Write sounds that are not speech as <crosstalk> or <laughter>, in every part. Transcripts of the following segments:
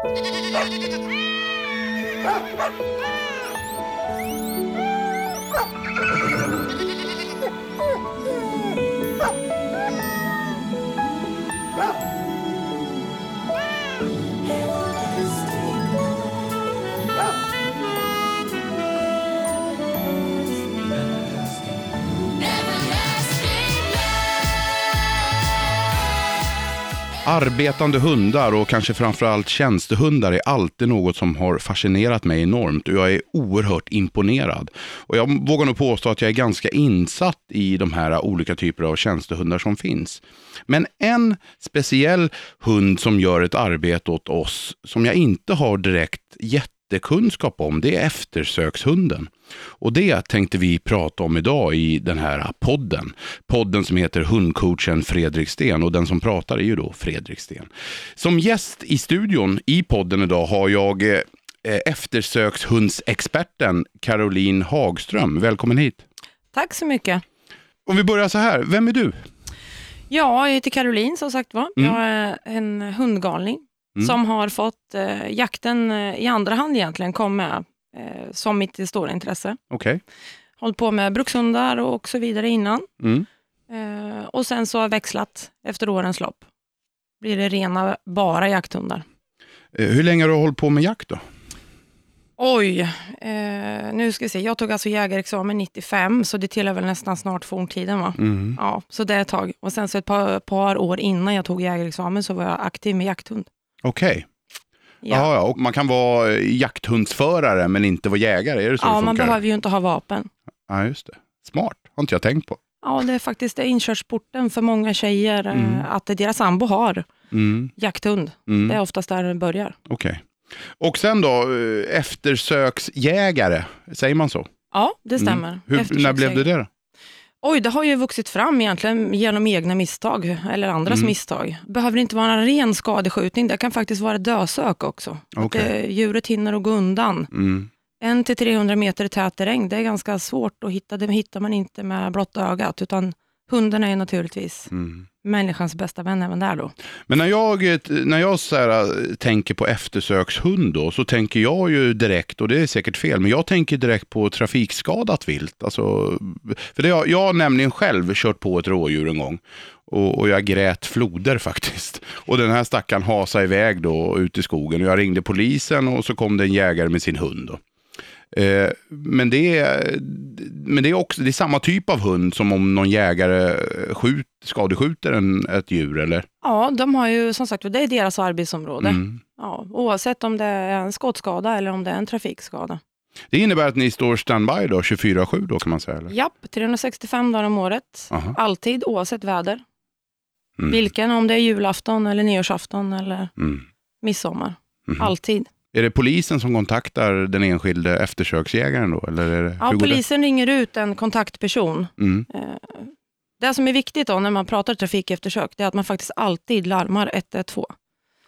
Ha ha ha! Arbetande hundar och kanske framförallt tjänstehundar är alltid något som har fascinerat mig enormt och jag är oerhört imponerad. Och jag vågar nog påstå att jag är ganska insatt i de här olika typer av tjänstehundar som finns. Men en speciell hund som gör ett arbete åt oss som jag inte har direkt jättekunskap om, det är eftersökshunden. Och det tänkte vi prata om idag i den här podden. Podden som heter Hundcoachen Fredrik Sten och den som pratar är ju då Fredrik Sten. Som gäst i studion i podden idag har jag eh, eftersökshundsexperten Caroline Hagström. Välkommen hit. Tack så mycket. Om vi börjar så här, vem är du? Ja, jag heter Caroline som sagt var. Mm. Jag är en hundgalning Mm. som har fått eh, jakten eh, i andra hand egentligen, kom med eh, som mitt stora intresse. Okej. Hållit på med brukshundar och så vidare innan. Mm. Eh, och sen så har jag växlat efter årens lopp. Blir det rena, bara jakthundar. Eh, Hur länge har du hållit på med jakt då? Oj, eh, nu ska vi se. Jag tog alltså jägarexamen 95, så det tillhör väl nästan snart forntiden va? Mm. Ja, så det är ett tag. Och sen så ett par, par år innan jag tog jägarexamen så var jag aktiv med jakthund. Okej. Ja, Ja. ja, och man kan vara eh, jakthundsförare men inte vara jägare, är det så ja det man behöver ju inte ha vapen. Ja, just det. Smart, har inte jag tänkt på. Ja, det är faktiskt det är inkörsporten för många tjejer, eh, Mm. att deras sambo har Mm. jakthund. Mm. Det är oftast där det börjar. Okej. Och sen då, eh, eftersöksjägare, säger man så? Ja, det stämmer. Mm. Hur, när blev det det då? Oj, det har ju vuxit fram egentligen genom egna misstag, eller andras Mm. misstag. Behöver inte vara en ren skadeskjutning, det kan faktiskt vara dösök också. Att Okej. eh, djuret hinner att gå undan. Mm. En till 300 meter i tät terräng, det är ganska svårt att hitta. Det hittar man inte med blotta ögat, utan hunden är naturligtvis Mm. människans bästa vän även där då. Men när jag, eh, när jag så här, eh, tänker på eftersökshund då, så tänker jag ju direkt, och det är säkert fel, men jag tänker direkt på trafikskadat vilt. Alltså, för det, jag, jag har nämligen själv kört på ett rådjur en gång. Och, och jag grät floder <laughs> faktiskt. Och den här stackaren hasade iväg då ut i skogen. Och jag ringde polisen och så kom det en jägare med sin hund. Då. Eh, men det är, men det är också det är samma typ av hund som om någon jägare skjut, skadeskjuter en, ett djur eller? Ja, de har ju som sagt det är deras arbetsområde. Mm. Ja, oavsett om det är en skottskada eller om det är en trafikskada. Det innebär att ni står standby då, 24-7 då kan man säga? Eller? Japp, 365 dagar om året. Aha. Alltid, oavsett väder. Mm. Vilken, om det är julafton eller nyårsafton eller Mm. midsommar. Mhm. Alltid. Är det polisen som kontaktar den enskilde eftersöksjägaren då? Eller är det, Ja, polisen ringer ut en kontaktperson. Det? Mm. Eh, Det som är viktigt då när man pratar trafikeftersök, det är att man faktiskt alltid larmar 112.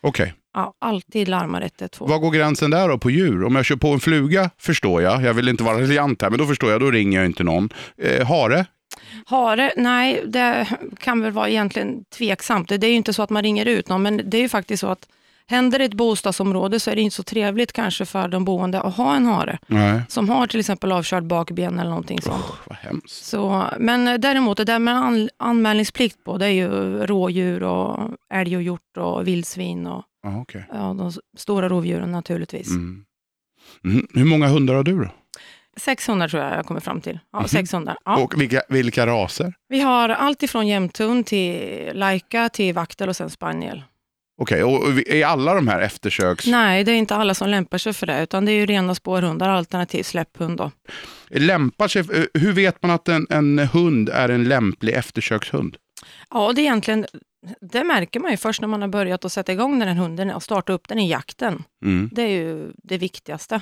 Okej, Ja, alltid larmar 112. var går gränsen där då på djur? Om jag kör på en fluga förstår jag, jag vill inte vara raljant här, men då förstår jag, då ringer jag inte någon. Eh, hare? Hare, nej, det kan väl vara egentligen tveksamt. Det är ju inte så att man ringer ut någon, men det är ju faktiskt så att händer det i ett bostadsområde så är det inte så trevligt kanske för de boende att ha en hare Nej. som har till exempel avkörd bakben eller någonting sånt. Usch, vad hemskt. Så, men eh, däremot, det där med an, anmälningsplikt på, det är ju rådjur och älg och hjort och vildsvin och Ja, okej. ja, de stora rovdjuren naturligtvis. Mm. Mm. Hur många hundar har du då? 600 tror jag jag kommer fram till. Ja, Mhm. 600. Ja. Och vilka, vilka raser? Vi har allt ifrån jämthund till laika till vaktel och sen spaniel. Okej, och och är alla de här eftersöks... Nej, det är inte alla som lämpar sig för det, utan det är ju rena spårhundar alternativt släpphund. Då. Lämpar sig, eh, hur vet man att en, en hund är en lämplig eftersökshund? Ja, det är egentligen, det märker man ju först när man har börjat att sätta igång den här hunden och starta upp den i jakten. Mm. Det är ju det viktigaste.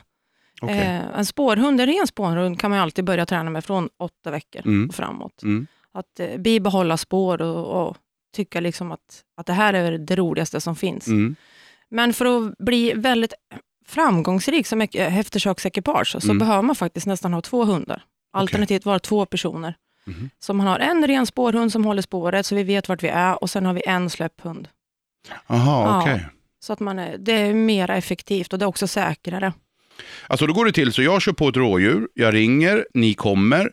Okej. Eh, en spårhund, en ren spårhund kan man alltid börja träna med från åtta veckor Mm. och framåt. Mm. Att eh, bibehålla spår och, och tycka liksom att, att det här är det roligaste som finns. Mm. Men för att bli väldigt framgångsrik som ek- eftersöksekipage så Mm. behöver man faktiskt nästan ha två hundar. Alternativt vara två personer. Mhm. Så man har en ren spårhund som håller spåret så vi vet vart vi är och sen har vi en släpphund. Aha, Ja. okej. Så att man är, det är mer effektivt och det är också säkrare. Alltså då går det till så jag kör på ett rådjur, jag ringer, ni kommer.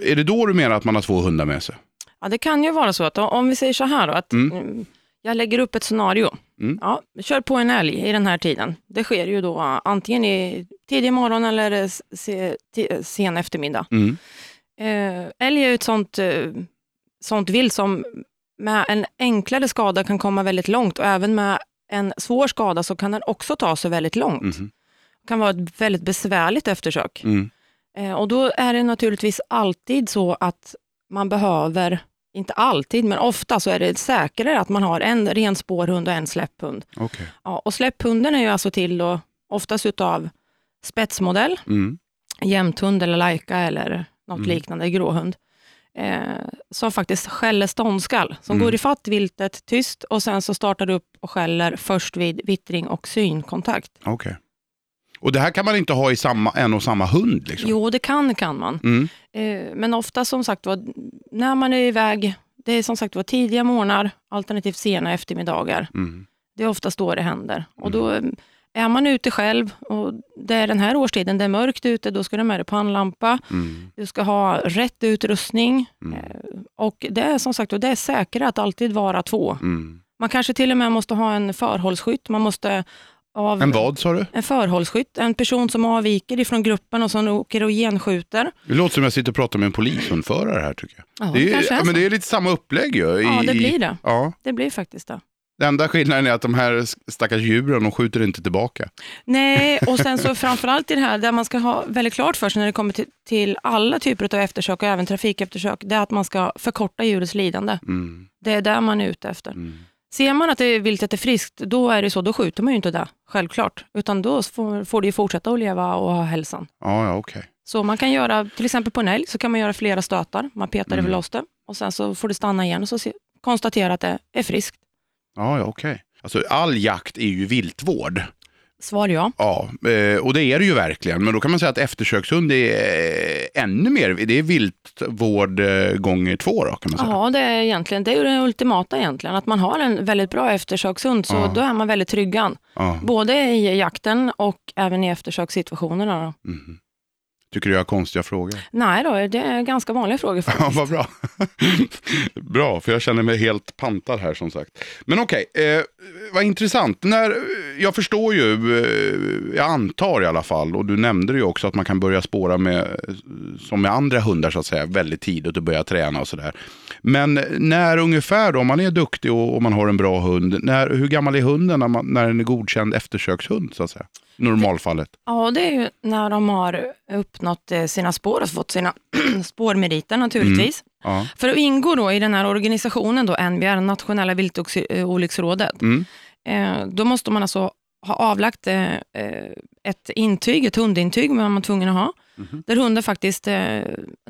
Är det då du menar att man har två hundar med sig? Ja, det kan ju vara så att om vi säger så här då, att Mm. mm. jag lägger upp ett scenario. Mm. Ja, kör på en älg i den här tiden. Det sker ju då antingen i tidig morgon eller eh, se, sen eftermiddag. Mm. Eh, älg är ju ett sånt, eh, sånt vilt som med en enklare skada kan komma väldigt långt och även med en svår skada så kan den också ta sig väldigt långt. Mhm. Det kan vara ett väldigt besvärligt eftersök. Mm. Eh, och då är det naturligtvis alltid så att man behöver, inte alltid, men ofta så är det säkrare att man har en ren spårhund och en släpphund. Okej. Ja, och släpphunden är ju alltså till då, oftast utav spetsmodell, Mm. jämthund eller lajka eller något Mm. liknande, gråhund. Eh, som faktiskt skäller ståndskall, som Mm. går ifatt viltet tyst och sen så startar upp och skäller först vid vittring och synkontakt. Okej. Och det här kan man inte ha i samma, en och samma hund? Liksom. Jo, det kan kan man. Mm. Eh, Men ofta som sagt var, när man är iväg, det är som sagt var tidiga morgnar, alternativt sena eftermiddagar. Mm. Det är oftast då det händer. Och då eh, är man ute själv och det är den här årstiden, det är mörkt ute, då ska du ha med dig pannlampa, Mm. du ska ha rätt utrustning Mm. eh, och det är som sagt det är säkrare att alltid vara två. Mm. Man kanske till och med måste ha en förhållsskytt, man måste av En vad sa du? en förhållsskytt, en person som avviker ifrån gruppen och som åker och genskjuter. Det låter som jag sitter och pratar med en polishundförare här tycker jag. Ja, det, är, är men det är lite samma upplägg ju. i- Ja, det blir det. Ja. Det blir faktiskt det. Den enda skillnaden är att de här stackars djuren, de skjuter inte tillbaka. Nej, <laughs> och sen så framförallt i det här, där man ska ha väldigt klart för sig när det kommer till, till alla typer av eftersök och även trafikeftersök, det är att man ska förkorta djurets lidande. Mm. Det är där man är ute efter. Mm. Ser man att det viltet är friskt, då är det så, då skjuter man ju inte det, självklart. Utan då får, får det ju fortsätta att leva och ha hälsan. Ja, ja, okej. Så man kan göra, till exempel på en älg, så kan man göra flera stötar. Man petar Mm. över loss det och sen så får det stanna igen och så se, konstatera att det är friskt. Ja, ja, okej. Alltså all jakt är ju viltvård. Svar ja. Ja, eh, och det är det ju verkligen. Men då kan man säga att eftersökshund är eh, ännu mer, det är viltvård eh, gånger två då kan man säga. Ja, det är egentligen, det är ju det ultimata egentligen. Att man har en väldigt bra eftersökshund, så Ja. då är man väldigt tryggad. Ja. Både i jakten och även i eftersökssituationerna. Då. Tycker du jag har konstiga frågor? Nej då, det är ganska vanliga frågor <laughs> Ja, faktiskt. vad bra. <laughs> bra, för jag känner mig helt pantad här som sagt. Men okej, eh, vad intressant. När, jag förstår ju, eh, jag antar i alla fall, och du nämnde ju också att man kan börja spåra med, som med andra hundar så att säga, väldigt tidigt och börja träna och sådär. Men när ungefär då, om man är duktig och, och man har en bra hund, när, hur gammal är hunden när, man, när den är godkänd eftersökshund så att säga? Normalfallet. Ja, det är ju när de har uppnått eh, sina spår och fått sina <clears throat> spårmeriter naturligtvis. Ja. För att ingå då i den här organisationen, då, NBR, Nationella viltolycksrådet, Mm. eh, då måste man alltså ha avlagt eh, ett intyg, ett hundintyg, man var tvungen att ha, Mhm. där hunden faktiskt,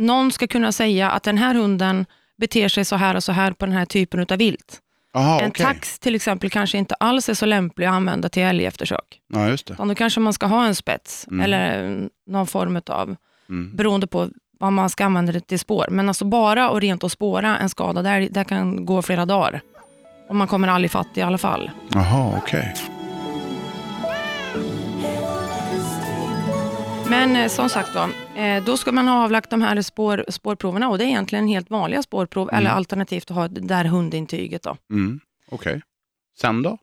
någon ska kunna säga att den här hunden beter sig så här och så här på den här typen av vilt. Aha, en okej. tax till exempel kanske inte alls är så lämplig att använda till älgeftersök. Ja, just det. Då kanske man ska ha en spets Mm. eller någon form av, Mm. beroende på vad man ska använda det till spår. Men alltså bara och rent att spåra en skada, där, där kan gå flera dagar. Och man kommer aldrig fatt i alla fall. Jaha, okej. Men eh, som sagt då, eh, då ska man ha avlagt de här spår, spårproverna och det är egentligen helt vanliga spårprov eller alternativt att ha det där hundintyget. Då. Mm. Okej. Sen då?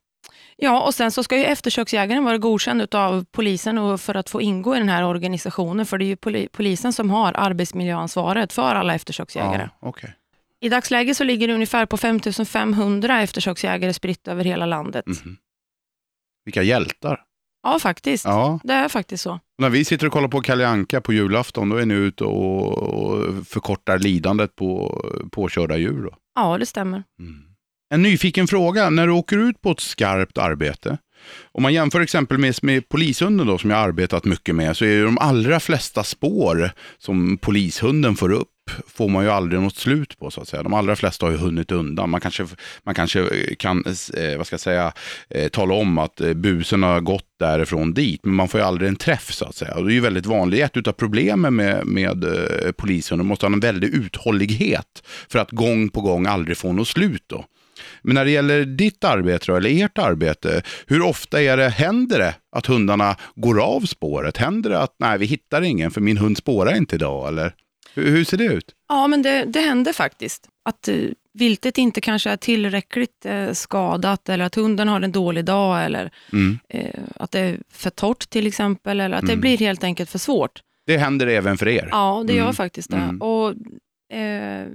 Ja, och sen så ska ju eftersöksjägaren vara godkänd av polisen och för att få ingå i den här organisationen, för det är ju poli- polisen som har arbetsmiljöansvaret för alla eftersöksjägare. Ja, okej. I dagsläget så ligger det ungefär på 5500 eftersöksjägare spritt över hela landet. Mhm. Vilka hjältar. Ja, faktiskt. Ja. Det är faktiskt så. När vi sitter och kollar på Kalle Anka på julafton, då är ni ute och, och förkortar lidandet på påkörda djur. Då. Ja, det stämmer. Mm. En nyfiken fråga, när du åker ut på ett skarpt arbete, om man jämför exempelvis med polishunden då, som jag arbetat mycket med, så är ju de allra flesta spår som polishunden får upp, får man ju aldrig något slut på så att säga. De allra flesta har ju hunnit undan. Man kanske, man kanske kan, eh, vad ska jag säga, eh, tala om att eh, busen har gått därifrån dit, men man får ju aldrig en träff så att säga. Och det är ju väldigt vanligt. Ett av problemen med, med eh, polishunden måste ha en väldig uthållighet för att gång på gång aldrig få något slut då. Men när det gäller ditt arbete då, eller ert arbete, hur ofta är det, händer det att hundarna går av spåret? Händer det att nej, vi hittar ingen för min hund spårar inte idag? Eller hur, hur ser det ut? Ja, men det, det händer faktiskt. Att eh, viltet inte kanske är tillräckligt eh, skadat eller att hunden har en dålig dag eller Mm. eh, att det är för torrt till exempel eller att det Mm. blir helt enkelt för svårt. Det händer även för er? Ja, det gör Mm. faktiskt det. Mm. Och, eh,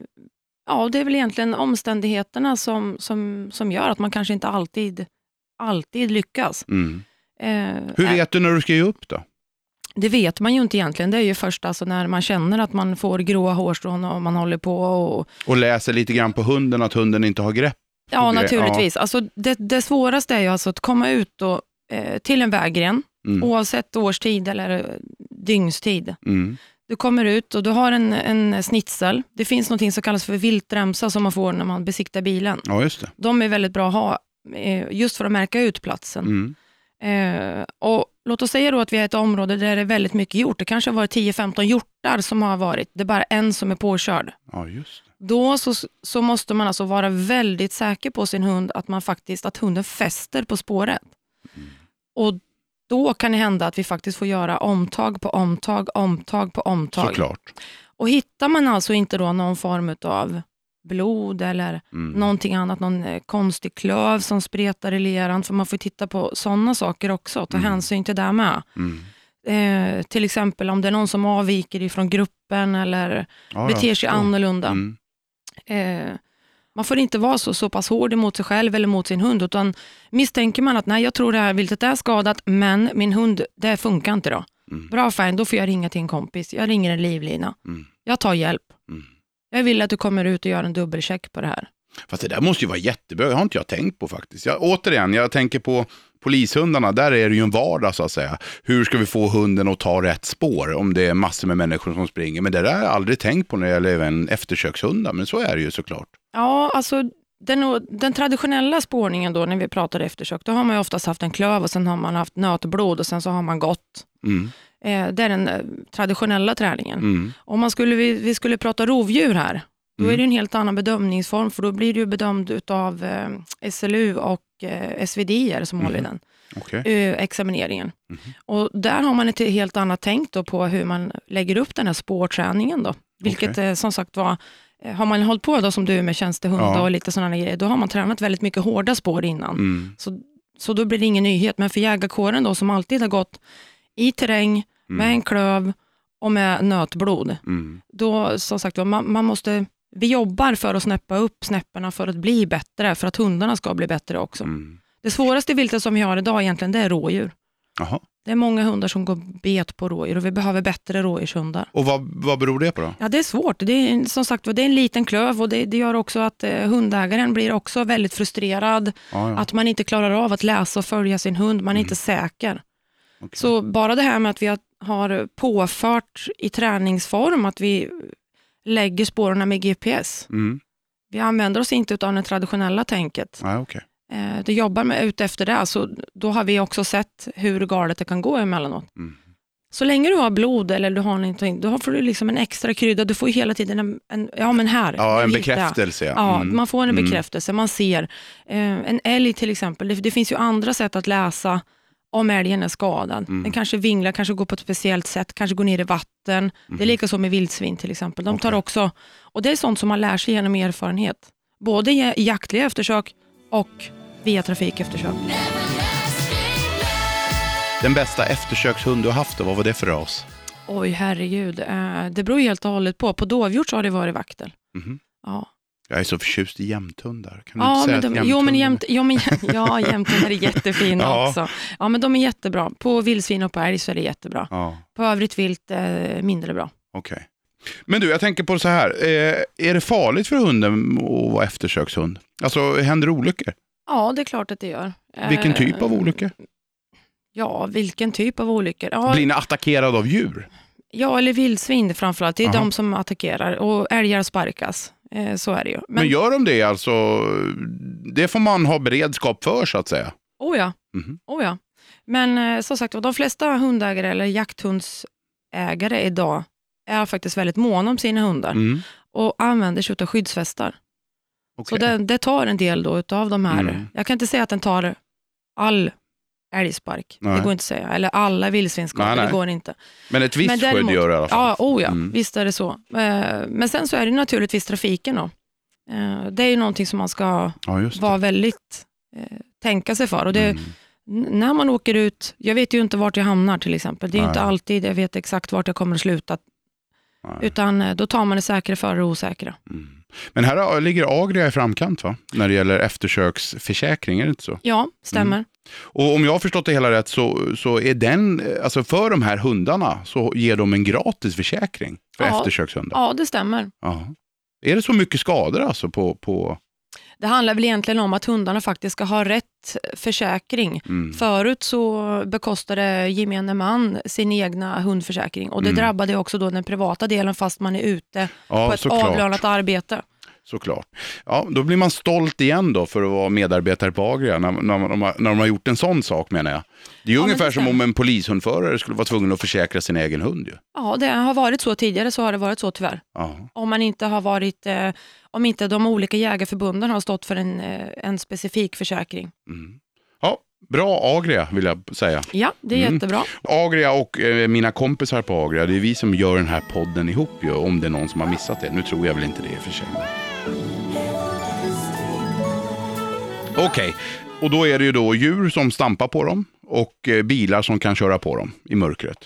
ja, det är väl egentligen omständigheterna som, som, som gör att man kanske inte alltid, alltid lyckas. Mm. Eh, Hur vet du när du ska ge upp då? Det vet man ju inte egentligen. Det är ju först alltså när man känner att man får gråa hårstrån och man håller på. Och, Och läser lite grann på hunden att hunden inte har grepp? ja, naturligtvis. Alltså, det, det svåraste är ju alltså att komma ut då, eh, till en vägren, Mm. oavsett årstid eller dygnstid. Mm. Du kommer ut och du har en, en snitsel. Det finns något som kallas för viltremsa som man får när man besiktar bilen. Ja, just det. De är väldigt bra att ha eh, just för att märka ut platsen. Mm. Eh, och låt oss säga då att vi är ett område där det är väldigt mycket hjort. Det kanske har varit 10-15 hjortar som har varit. Det är bara en som är påkörd. Ja, just det. Då så, så måste man alltså vara väldigt säker på sin hund att, man faktiskt, att hunden fäster på spåret. Och då kan det hända att vi faktiskt får göra omtag på omtag, omtag på omtag. Såklart. Och hittar man alltså inte då någon form av blod eller Mm. någonting annat, någon eh, konstig klöv som spretar i leran, för man får titta på sådana saker också, ta Mm. hänsyn till det med. Mm. Eh, till exempel om det är någon som avviker ifrån gruppen eller Ja, beter sig annorlunda. Mm. Eh, man får inte vara så, så pass hård emot sig själv eller mot sin hund, utan misstänker man att nej, jag tror det här viltet är skadat, men min hund, det funkar inte då. Mm. Bra fine, då får jag ringa till en kompis. Jag ringer en livlina. Mm. Jag tar hjälp. Mm. Jag vill att du kommer ut och gör en dubbelcheck på det här. Fast det där måste ju vara jättebra, det har inte jag tänkt på faktiskt. Jag, återigen, jag tänker på polishundarna, där är det ju en vardag så att säga. Hur ska vi få hunden att ta rätt spår om det är massor med människor som springer? Men det där har jag aldrig tänkt på när det gäller även eftersökshundar, men så är det ju såklart. Ja, alltså den, den traditionella spårningen då när vi pratar eftersök, då har man ju oftast haft en klöv och sen har man haft nötblod och sen så har man gått. Mm. Eh, det är den eh, traditionella träningen. Mm. Om man skulle, vi, vi skulle prata rovdjur här, då Mm. är det en helt annan bedömningsform, för då blir du bedömd av eh, SLU och eh, SVD som håller i den Okej. eh, examineringen. Mhm. Och där har man ett helt annat tänk då på hur man lägger upp den här spårträningen. Då. Vilket eh, som sagt var, har man hållit på då som du med tjänstehund Ja. och lite sådana grejer, då har man tränat väldigt mycket hårda spår innan. Mm. Så, så då blir det ingen nyhet. Men för jägarkåren då, som alltid har gått i terräng, med en klöv och med nötblod, Mm. då som sagt man, man måste vi jobbar för att snäppa upp snäpporna för att bli bättre, för att hundarna ska bli bättre också. Mm. Det svåraste viltet som vi har idag egentligen, det är rådjur. Jaha. Det är många hundar som går bet på rådjur och vi behöver bättre rådjurshundar. Och vad, vad beror det på då? Ja, det är svårt. Det är, som sagt det är en liten klöv och det, det gör också att eh, hundägaren blir också väldigt frustrerad. Ja, ja. Att man inte klarar av att läsa och följa sin hund. Man är inte säker. Okej. Så bara det här med att vi har, påfört i träningsform, att vi lägger spåren med GPS. Mm. Vi använder oss inte av det traditionella tänket. Ja, okej. Eh, det jobbar med ut efter det, så då har vi också sett hur galet det kan gå emellanåt. Mm. Så länge du har blod eller du har någonting, då får du liksom en extra krydda. Du får ju hela tiden en, en ja men här. Ja, en bekräftelse. Ja, Mm. man får en Mm. bekräftelse. Man ser. Eh, en älg till exempel, det, det finns ju andra sätt att läsa om älgen är skadad. Mm. Den kanske vinglar, kanske går på ett speciellt sätt, kanske går ner i vatten. Det är lika så med vildsvin till exempel. De tar Mm. Också, och det är sånt som man lär sig genom erfarenhet. Både i jaktliga eftersök och via trafikeftersök. Den bästa eftersökshund du har haft, då, vad var det för ras? Oj, herregud. Eh, det beror helt och hållet på. På dovhjort så har det varit vaktel. Mhm. Ja. Jag är så förtjust i jämthundar. Kan du Ja, inte säga men att de, jo, men jämt, jo, men, ja, jämthundar är jättefina <laughs> Ja. också. Ja, men de är jättebra. På vildsvin och på älg så är det jättebra. Ja, På övrigt vilt eh, mindre bra. okej. Men du, jag tänker på så här. Eh, är det farligt för hunden att vara eftersökshund? Alltså, händer det olyckor? Ja, det är klart att det gör. Vilken Eh, typ av olyckor? Ja, vilken typ av olyckor? Ja, Blir ni attackerad av djur? ja eller vildsvin framförallt. Det är Aha. de som attackerar och älgar sparkas. Eh, så är det ju. Men, Men, gör de det alltså? Det får man ha beredskap för så att säga. oh ja, Mhm. oh ja. Men eh, som sagt de flesta hundägare eller jakthundsägare idag är faktiskt väldigt måna om sina hundar Mm. och använder sig av skyddsvästar. Så Okej. det, det tar en del då utav de här. Mm. Jag kan inte säga att den tar all älgspark. Nej. Det går inte att säga. Eller alla vildsvinsskador. Nej, nej. Det går inte. Men ett visst skydd gör det i alla fall. Ja, oh ja, Mm. visst är det så. Eh, Men sen så är det naturligtvis trafiken då. Eh, Det är ju någonting som man ska Ja, vara väldigt, eh, tänka sig för. Och det, Mm. När man åker ut, jag vet ju inte vart jag hamnar till exempel. Det är ju inte Nej. alltid jag vet exakt vart jag kommer att sluta. Nej. Utan då tar man det säkra före det osäkra. Mm. Men här ligger Agria i framkant va? När det gäller eftersöksförsäkring, är det inte så? Ja, stämmer. Mm. Och om jag har förstått det hela rätt så, så är den, alltså för de här hundarna så ger de en gratis försäkring för Ja. eftersökshundar. Ja, det stämmer. Ja. Är det så mycket skador alltså på... på... Det handlar väl egentligen om att hundarna faktiskt ska ha rätt försäkring. Mm. Förut så bekostade gemene man sin egna hundförsäkring och det Mm. drabbade också då den privata delen fast man är ute Ja, på ett såklart. avlönat arbete. Såklart. Ja, då blir man stolt igen då för att vara medarbetare på Agria när, när, har, när de har gjort en sån sak menar jag. Det är ju Ja, ungefär som om en polishundförare skulle vara tvungen att försäkra sin egen hund. Ju. Ja, det har varit så tidigare, så har det varit så tyvärr. Ja. Om man inte har varit, eh, om inte de olika jägarförbunden har stått för en, eh, en specifik försäkring. Mm. ja, bra Agria vill jag säga. Ja, det är Mm. jättebra. Agria och eh, mina kompisar på Agria, det är vi som gör den här podden ihop ju, om det är någon som har missat det. Nu tror jag väl inte det i och för sig. Okej, och då är det ju då djur som stampar på dem och eh, bilar som kan köra på dem i mörkret.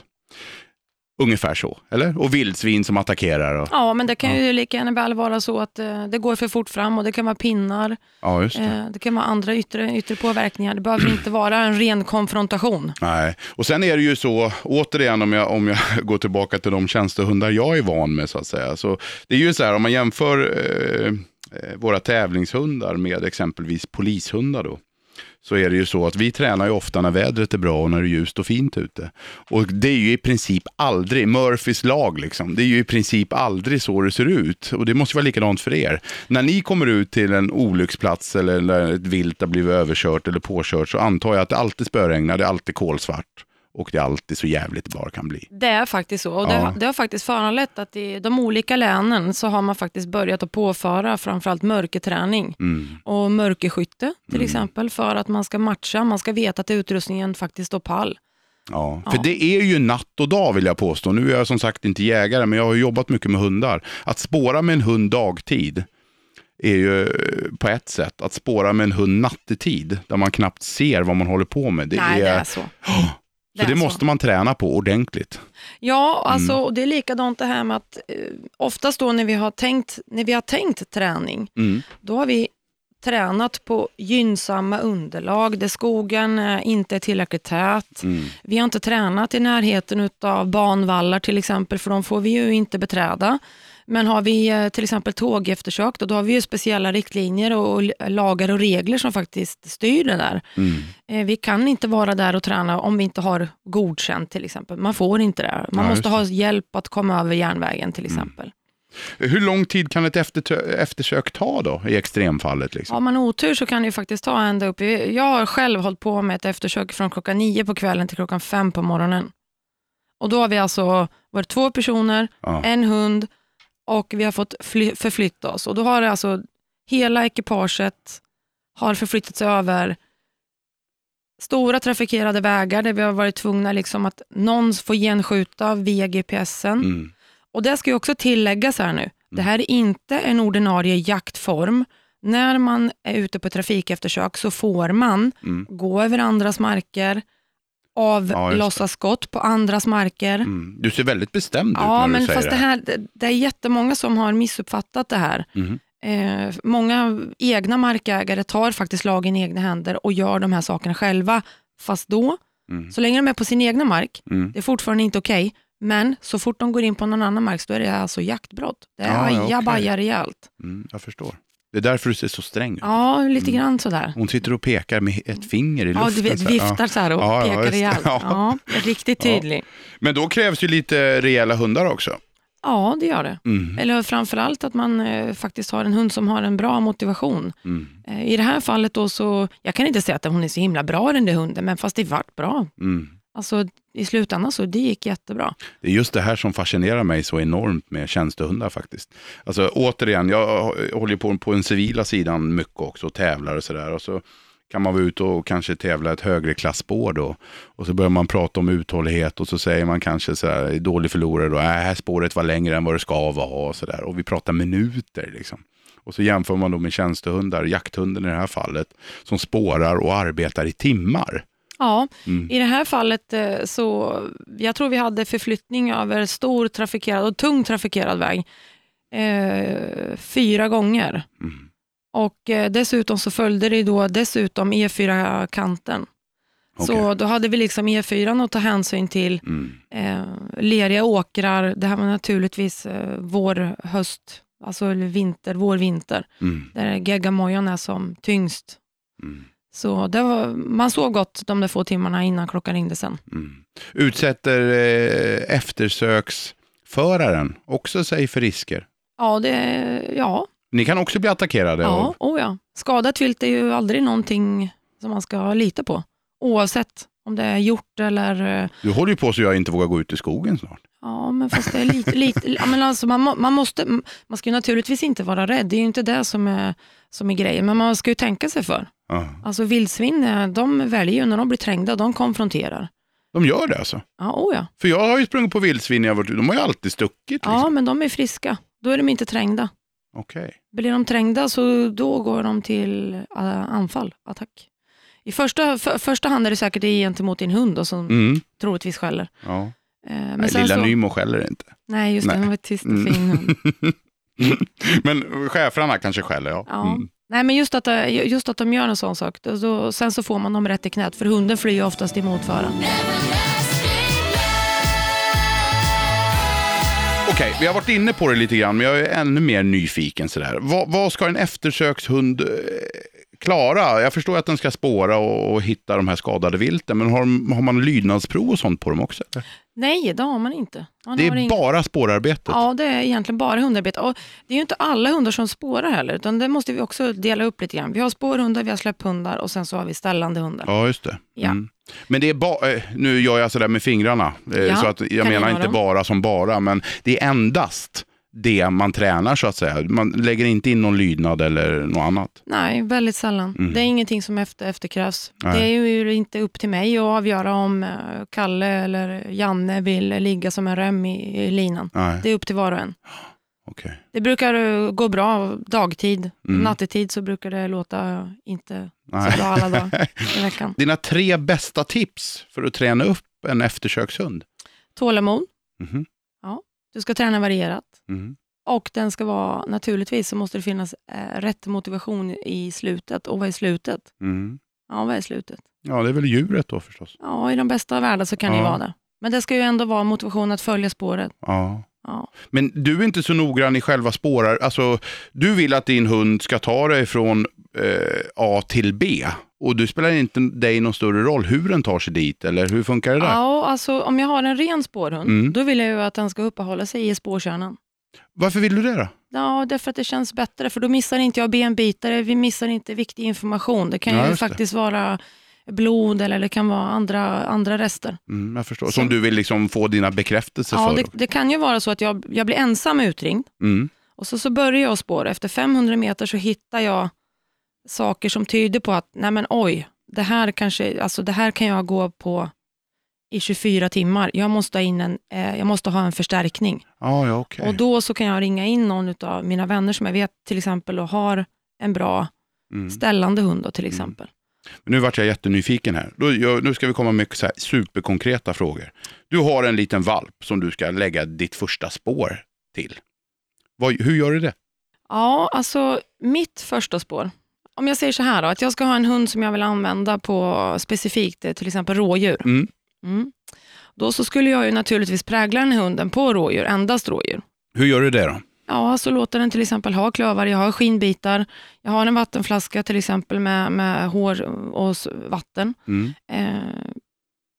Ungefär så, eller? Och vildsvin som attackerar. Och, Ja, men det kan ju lika gärna väl vara så att eh, det går för fort fram och det kan vara pinnar. ja, just det. Eh, det kan vara andra yttre, yttre påverkningar. Det behöver inte vara en ren konfrontation. Nej, och sen är det ju så, återigen om jag, om jag <laughs> går tillbaka till de tjänstehundar jag är van med så att säga. Så det är ju så här, om man jämför eh, Eh, våra tävlingshundar med exempelvis polishundar då. Så är det ju så att vi tränar ju ofta när vädret är bra och när det är ljust och fint ute. Och det är ju i princip aldrig, Murphys lag liksom, det är ju i princip aldrig så det ser ut. Och det måste vara likadant för er. När ni kommer ut till en olycksplats eller när ett vilt har blivit överkört eller påkört så antar jag att det alltid spöregnar, det är alltid kolsvart. Och det är alltid så jävligt det bara kan bli. Det är faktiskt så. Och det, Ja. det har faktiskt föranlett att i de olika länen så har man faktiskt börjat att påföra framförallt mörkerträning Mm. och mörkerskytte till Mm. exempel för att man ska matcha, man ska veta att utrustningen faktiskt står pall. Ja, Ja. för det är ju natt och dag vill jag påstå. Nu är jag som sagt inte jägare, men jag har jobbat mycket med hundar. Att spåra med en hund dagtid är ju på ett sätt. Att spåra med en hund nattetid, där man knappt ser vad man håller på med. Det Nej, är, det är så. <gasps> det är så. måste man träna på ordentligt. Ja, alltså, Mm. och det är likadant det här med att eh, oftast då när vi, har tänkt, när vi har tänkt träning, Mm. då har vi tränat på gynnsamma underlag där skogen eh, inte är tillräckligt tät. Mm. Vi har inte tränat i närheten av banvallar till exempel, för de får vi ju inte beträda. Men har vi eh, till exempel tågeftersök, då, då har vi speciella riktlinjer och, och lagar och regler som faktiskt styr det där. Mm. Eh, Vi kan inte vara där och träna om vi inte har godkänt till exempel. Man får inte det. Man Ja, måste ha hjälp att komma över järnvägen till exempel. Hur lång tid kan ett eftersök ta då, i extremfallet? Liksom? Har man otur så kan det faktiskt ta ända upp. Jag har själv hållit på med ett eftersök från klockan nio på kvällen till klockan fem på morgonen. Och då har vi alltså varit två personer, Ja. en hund och vi har fått fly- förflytta oss. Och då har alltså hela ekipaget har förflyttat sig över stora trafikerade vägar där vi har varit tvungna liksom att någon får genskjuta via GPSen. Mm. Och det ska ju också tilläggas här nu. Det här är inte en ordinarie jaktform. När man är ute på trafikeftersök så får man Mm. gå över andras marker, Ja, avlossa skott på andras marker. Mm. Du ser väldigt bestämd ut Ja, när men du säger fast det här, det, det är jättemånga som har missuppfattat det här. Mm. Eh, många egna markägare tar faktiskt lagen i egna händer och gör de här sakerna själva. Fast då, Mm. så länge de är på sin egna mark, Mm. det är fortfarande inte okej. Men så fort de går in på någon annan mark så är det alltså jaktbrott. Det är Ja, ja, ajabaja okej. rejält. Mm. Jag förstår. Det är därför du ser så sträng ut. Ja, lite grann sådär. Hon sitter och pekar med ett finger i luften. Ja, du vet. Ja. viftar så här och Ja, ja, pekar det. rejält. Ja. Ja, riktigt Ja. tydlig. Men då krävs ju lite rejäla hundar också. Ja, det gör det. Mm. Eller framförallt att man eh, faktiskt har en hund som har en bra motivation. Mm. Eh, I det här fallet då så, jag kan inte säga att hon är så himla bra den där hunden, men fast det vart bra. Mm. Alltså, I slutändan så det gick jättebra. Det är just det här som fascinerar mig så enormt med tjänstehundar faktiskt. Alltså återigen, jag håller på på den civila sidan mycket också och tävlar och sådär. Och så kan man vara ute och kanske tävla ett högre klasspår då. Och så börjar man prata om uthållighet och så säger man kanske så här, dålig förlorare då, äh, här spåret var längre än vad det ska vara och så där. Och vi pratar minuter liksom. Och så jämför man då med tjänstehundar, jakthunden i det här fallet, som spårar och arbetar i timmar. Ja, mm. i det här fallet eh, så, jag tror vi hade förflyttning över stor trafikerad och tung trafikerad väg eh, fyra gånger. Mm. Och eh, dessutom så följde det då dessutom E4-kanten. Okay. Så då hade vi liksom E4 att ta hänsyn till. Mm. Eh, leriga åkrar, det här var naturligtvis eh, vår, höst, alltså vinter, vår, vinter. Mm. Där geggamojan är som tyngst. Mm. Så var, man sov gott de där få timmarna innan klockan ringde sen. Mm. Utsätter eh, eftersöksföraren också sig för risker? Ja, det, ja, ni kan också bli attackerade? Ja, av... oh ja. skadat vilt är ju aldrig någonting som man ska lita på. Oavsett om det är hjort eller... Eh, du håller ju på så jag inte vågar gå ut i skogen snart. Ja, men fast det är lite... lite <laughs> ja, men alltså man, man, måste, man ska ju naturligtvis inte vara rädd. Det är ju inte det som är, som är grejen. Men man ska ju tänka sig för. Aha. Alltså vildsvin, eh, de väljer ju när de blir trängda, de konfronterar. De gör det alltså? Ja, oh ja. För jag har ju sprungit på vildsvin, jag varit, de har ju alltid stuckit. Liksom. Ja, men de är friska. Då är de inte trängda. Okay. Blir de trängda så då går de till uh, anfall, attack. I första, för, första hand är det säkert gentemot din hund då, som mm. troligtvis skäller. Ja. Uh, men Nej, lilla så... Nymo skäller inte. Nej, just det. Den var tyst och mm. fin hund. <laughs> <laughs> men schäfrarna kanske skäller, ja. ja. Mm. Nej, men just att, eh, just att de gör en sån sak, då, sen så får man dem rätt i knät, för hunden flyr oftast emot föraren. Okej, vi har varit inne på det lite grann, men jag är ännu mer nyfiken. Sådär. Vad, vad ska en eftersökshund eh, klara? Jag förstår att den ska spåra och, och hitta de här skadade vilten, men har, har man lydnadsprov och sånt på dem också? Nej, det har man inte. Man det är ing... bara spårarbetet? Ja, det är egentligen bara hundarbete. Och det är ju inte alla hundar som spårar heller, utan det måste vi också dela upp lite grann. Vi har spårhundar, vi har släpphundar och sen så har vi ställande hundar. Ja, just det. Ja. Mm. Men det är bara, eh, nu gör jag sådär med fingrarna, eh, ja, så att jag menar inte bara som bara, men det är endast det man tränar så att säga. Man lägger inte in någon lydnad eller något annat. Nej, väldigt sällan. Mm. Det är ingenting som efter, efterkrävs. Nej. Det är ju inte upp till mig att avgöra om eh, Kalle eller Janne vill ligga som en rem i, i linan. Nej. Det är upp till var och en. Okay. Det brukar gå bra dagtid. Mm. Nattetid så brukar det låta inte Nej. så bra alla dagar <laughs> i veckan. Dina tre bästa tips för att träna upp en eftersökshund? Tålamod. Mm. Ja, du ska träna varierat. Mm. Och den ska vara, naturligtvis så måste det finnas eh, rätt motivation i slutet. Och vad är slutet? Mm. Ja, vad är slutet? Ja, det är väl djuret då förstås. Ja, i de bästa av världar så kan ja. det vara det. Men det ska ju ändå vara motivation att följa spåret. Ja. Ja. Men du är inte så noggrann i själva spårar. Alltså, du vill att din hund ska ta dig från eh, A till B. Och du spelar inte dig någon större roll hur den tar sig dit, eller hur funkar det där? Ja, alltså om jag har en ren spårhund, mm. då vill jag ju att den ska uppehålla sig i spårkärnan. Varför vill du det då? Ja, därför att det känns bättre, för då missar inte jag benbitare, vi missar inte viktig information. Det kan ja, ju faktiskt det. vara blod eller det kan vara andra, andra rester. Mm, jag förstår. Som du vill liksom få dina bekräftelser ja, för? Det, det kan ju vara så att jag, jag blir ensam utringd mm. och så, så börjar jag spåra. Efter 500 meter så hittar jag saker som tyder på att, nej men oj, det här, kanske, alltså det här kan jag gå på i 24 timmar. Jag måste ha, in en, eh, jag måste ha en förstärkning. Ah, ja, okay. Och Då så kan jag ringa in någon av mina vänner som jag vet till exempel och har en bra mm. ställande hund då, till mm. exempel. Mm. Men nu vart jag jättenyfiken här. Då, jag, nu ska vi komma med så superkonkreta frågor. Du har en liten valp som du ska lägga ditt första spår till. Vad, hur gör du det? Ja, alltså mitt första spår. Om jag säger så här då, att jag ska ha en hund som jag vill använda på specifikt till exempel rådjur. Mm. Mm. Då så skulle jag ju naturligtvis prägla den hunden på rådjur, endast rådjur. Hur gör du det då? Ja, så låter den till exempel ha klövar, jag har skinbitar, jag har en vattenflaska till exempel med, med hår och vatten. Mm. Eh,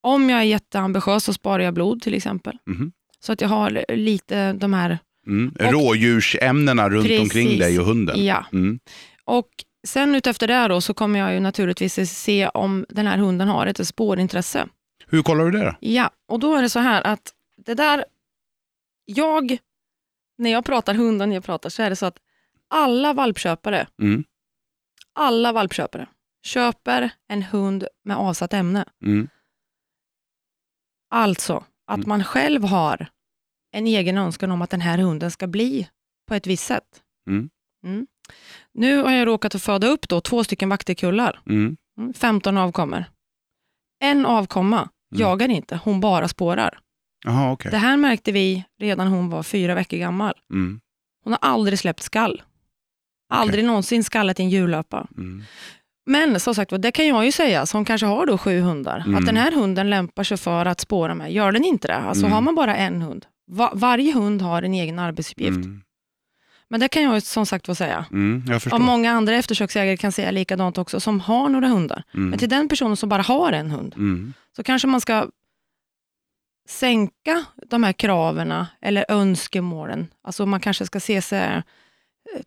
om jag är jätteambitiös så sparar jag blod till exempel. Mm. Så att jag har lite de här... Mm. Rådjursämnena runt precis, omkring dig och hunden. Ja. Mm. Och sen utefter det då så kommer jag ju naturligtvis se om den här hunden har ett spårintresse. Hur kollar du det då? Ja, och då är det så här att det där, jag, när jag pratar hundar, när jag pratar, så är det så att alla valpköpare, Mm. alla valpköpare köper en hund med avsatt ämne. Mm. Alltså att Mm. man själv har en egen önskan om att den här hunden ska bli på ett visst sätt. Mm. Mm. Nu har jag råkat att föda upp då två stycken vakterkullar, Mm. mm, 15 avkommor. En avkomma Mm. jagar inte, hon bara spårar. Jaha, okej. Det här märkte vi redan hon var fyra veckor gammal. Mm. Hon har aldrig släppt skall. Aldrig någonsin skallat i en djurlöpa. Mm. Men som sagt det kan jag ju säga som kanske har då sju hundar. Mm. Att den här hunden lämpar sig för att spåra med. Gör den inte det, alltså Mm. har man bara en hund. Va- varje hund har en egen arbetsuppgift. Men det kan jag som sagt var säga. Mm. Och många andra eftersöksägare kan säga likadant också, som har några hundar. Mm. Men till den personen som bara har en hund, Mm. så kanske man ska sänka de här kraven eller önskemålen. Alltså man kanske ska se sig, eh,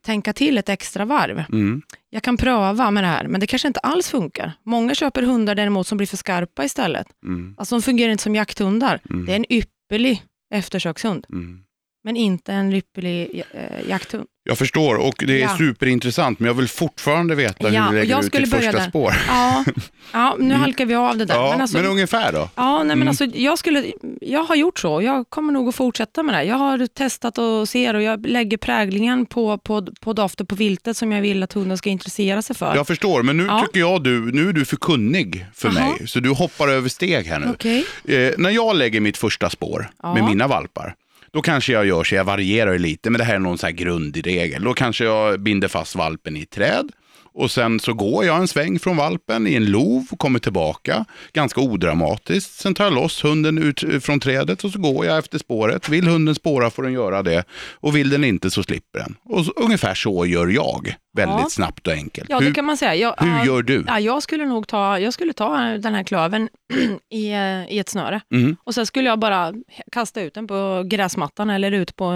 tänka till ett extra varv. Mm. Jag kan pröva med det här, men det kanske inte alls funkar. Många köper hundar däremot som blir för skarpa istället. Mm. Alltså de fungerar inte som jakthundar. Mm. Det är en ypperlig eftersökshund, Mm. Men inte en ypperlig eh, jakthund. Jag förstår och det är Ja. superintressant men jag vill fortfarande veta hur Ja, du och lägger ut ditt börja första där. spår. Ja, ja nu halkar vi av det där. Ja, men alltså, men ungefär då? Ja, nej, men Mm. alltså, jag, skulle, jag har gjort så. Jag kommer nog att fortsätta med det. Jag har testat och ser och jag lägger präglingen på, på, på doften på viltet som jag vill att hunden ska intressera sig för. Jag förstår, men nu Ja. tycker jag du, nu är du för kunnig för Jaha. mig. Så du hoppar över steg här nu. Okej. Eh, när jag lägger mitt första spår med mina valpar, då kanske jag gör så, jag varierar lite, men det här är någon så här grundregel. Då kanske jag binder fast valpen i ett träd och sen så går jag en sväng från valpen i en lov kommer tillbaka, ganska odramatiskt. Sen tar jag loss hunden ut eh, från trädet och så går jag efter spåret. Vill hunden spåra får den göra det och vill den inte så slipper den. Och så, ungefär så gör jag, väldigt Ja. snabbt och enkelt. Ja, hur det kan man säga. Jag, hur gör du? Ja, jag skulle nog ta, jag skulle ta den här klöven <clears throat> i, eh, i ett snöre Mm. och sen skulle jag bara kasta ut den på gräsmattan eller ut på,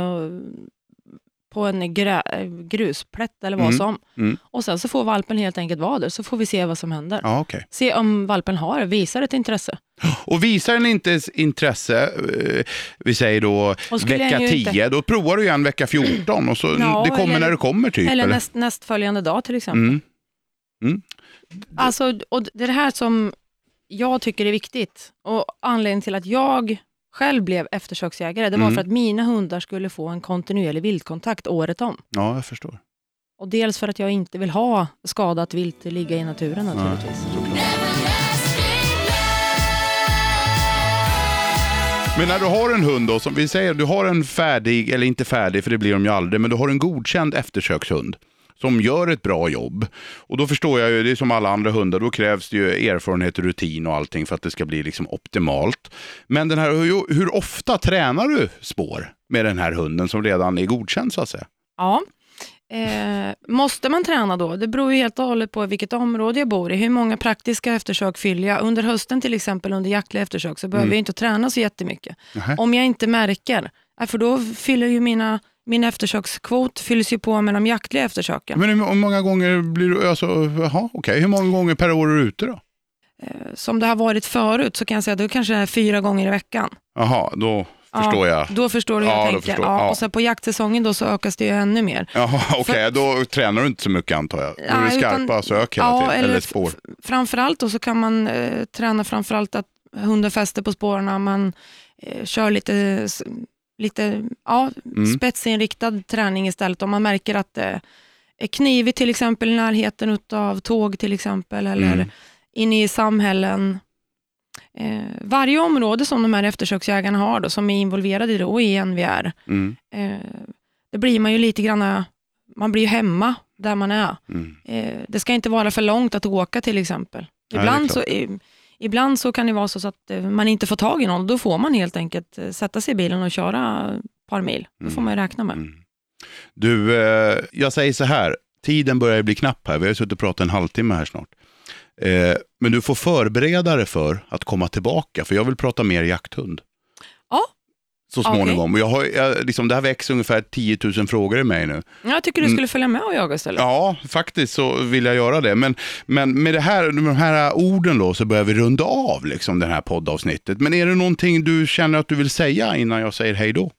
på en grä, grusplätt eller vad Mm. som. Mm. Och sen så får valpen helt enkelt vara där så får vi se vad som händer. Ja, okej. Se om valpen har, visar ett intresse. <gasps> Och visar den inte intresse, eh, vi säger då vecka jag ju 10, inte- då provar du igen vecka 14 och så <clears throat> Ja, det kommer eller- när det kommer typ. Eller näst, nästföljande dag till exempel. Mm. Alltså, och det är det här som jag tycker är viktigt. Och anledningen till att jag själv blev eftersöksjägare, det var Mm. för att mina hundar skulle få en kontinuerlig viltkontakt året om. Ja, jag förstår. Och dels för att jag inte vill ha skadat vilt ligga i naturen naturligtvis. Men när du har en hund då, som vi säger, du har en färdig, eller inte färdig för det blir de ju aldrig, men du har en godkänd eftersökshund som gör ett bra jobb. Och då förstår jag ju, det är som alla andra hundar, då krävs det ju erfarenhet, rutin och allting för att det ska bli liksom optimalt. Men den här, hur, hur ofta tränar du spår med den här hunden som redan är godkänd så att säga? Ja. Eh, måste man träna då? Det beror ju helt och hållet på vilket område jag bor i. Hur många praktiska eftersök fyller jag? Under hösten till exempel, under jaktliga eftersök, så behöver Mm. jag inte träna så jättemycket. Nähä. Om jag inte märker, ja, för då fyller ju mina, min eftersökskvot fylls ju på med de jaktliga eftersöken. Men hur många gånger blir du, alltså, jaha, okej, hur många gånger per år är du ute då? Eh, Som det har varit förut så kan jag säga att det kanske är fyra gånger i veckan. Jaha, då förstår jag. Då förstår du hur Ja, jag tänker. förstår- ja, ja. Och sen på jaktsäsongen då så ökas det ju ännu mer. Jaha, okej, då tränar du inte så mycket antar jag. Då är det Ja, skarpa sök hela ja, tiden, eller, eller spår. Framförallt då så kan man eh, träna framförallt att hunden fäster på spåren. Man eh, kör lite, lite ja, Mm. spetsinriktad träning istället. Om man märker att det är knivigt till exempel i närheten av tåg till exempel eller Mm. inne i samhällen. Eh, varje område som de här eftersöksjägarna har då, som är involverade då i NVR, Mm, eh, det blir man ju lite grann, man blir ju hemma där man är. mm. Eh, det ska inte vara för långt att åka till exempel. Nej, Ibland, så, klart. i, ibland så kan det vara så att eh, man inte får tag i någon. Då får man helt enkelt eh, sätta sig i bilen och köra ett par mil. Det får Mm. man ju räkna med. Mm. Du, eh, jag säger så här, tiden börjar bli knapp här. Vi har suttit och pratat en halvtimme här snart. Men du får förbereda dig för att komma tillbaka, för jag vill prata mer jakthund. Ja, så småningom. Och Jag har, jag, liksom, det här växer ungefär 10 000 frågor i mig nu. Jag tycker du skulle följa med och jaga istället. Mm. Ja, faktiskt så vill jag göra det. Men, men med, det här, med de här orden då så börjar vi runda av liksom, det här poddavsnittet. Men är det någonting du känner att du vill säga innan jag säger hej då?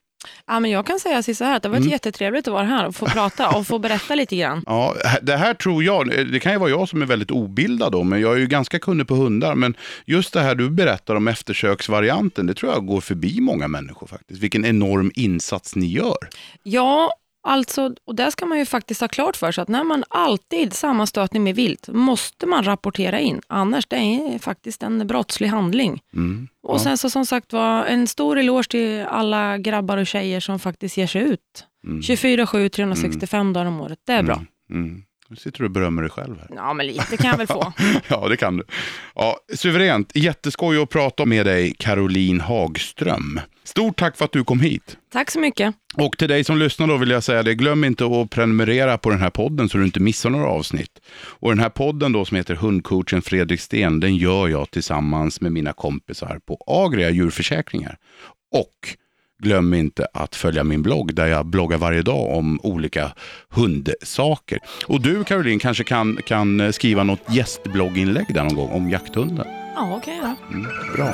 Ja, men jag kan säga så här, att det har varit Mm. jättetrevligt att vara här och få prata och få berätta lite grann. Ja, det här tror jag, det kan ju vara jag som är väldigt obildad då, men jag är ju ganska kunnig på hundar. Men just det här du berättar om eftersöksvarianten, det tror jag går förbi många människor faktiskt. Vilken enorm insats ni gör. Ja, alltså, och där ska man ju faktiskt ha klart för sig att när man alltid sammanstötning med vilt måste man rapportera in. Annars det är faktiskt en brottslig handling. Mm. Och sen så som sagt var, en stor eloge till alla grabbar och tjejer som faktiskt ger sig ut. 24-7, 365 dagar om året. Det är bra. Mm. Nu sitter du och berömmer dig själv här. Ja, men lite kan jag väl få. <laughs> Ja, det kan du. Ja, suveränt. Jätteskoj att prata med dig, Caroline Hagström. Stort tack för att du kom hit. Tack så mycket. Och till dig som lyssnar då vill jag säga det, glöm inte att prenumerera på den här podden så du inte missar några avsnitt. Och den här podden då som heter Hundcoachen Fredrik Sten, den gör jag tillsammans med mina kompisar på Agria djurförsäkringar. Och glöm inte att följa min blogg där jag bloggar varje dag om olika hundsaker. Och du Caroline kanske kan, kan skriva något gästblogginlägg där någon gång om jakthundar. Ja, okej då. Mm, bra.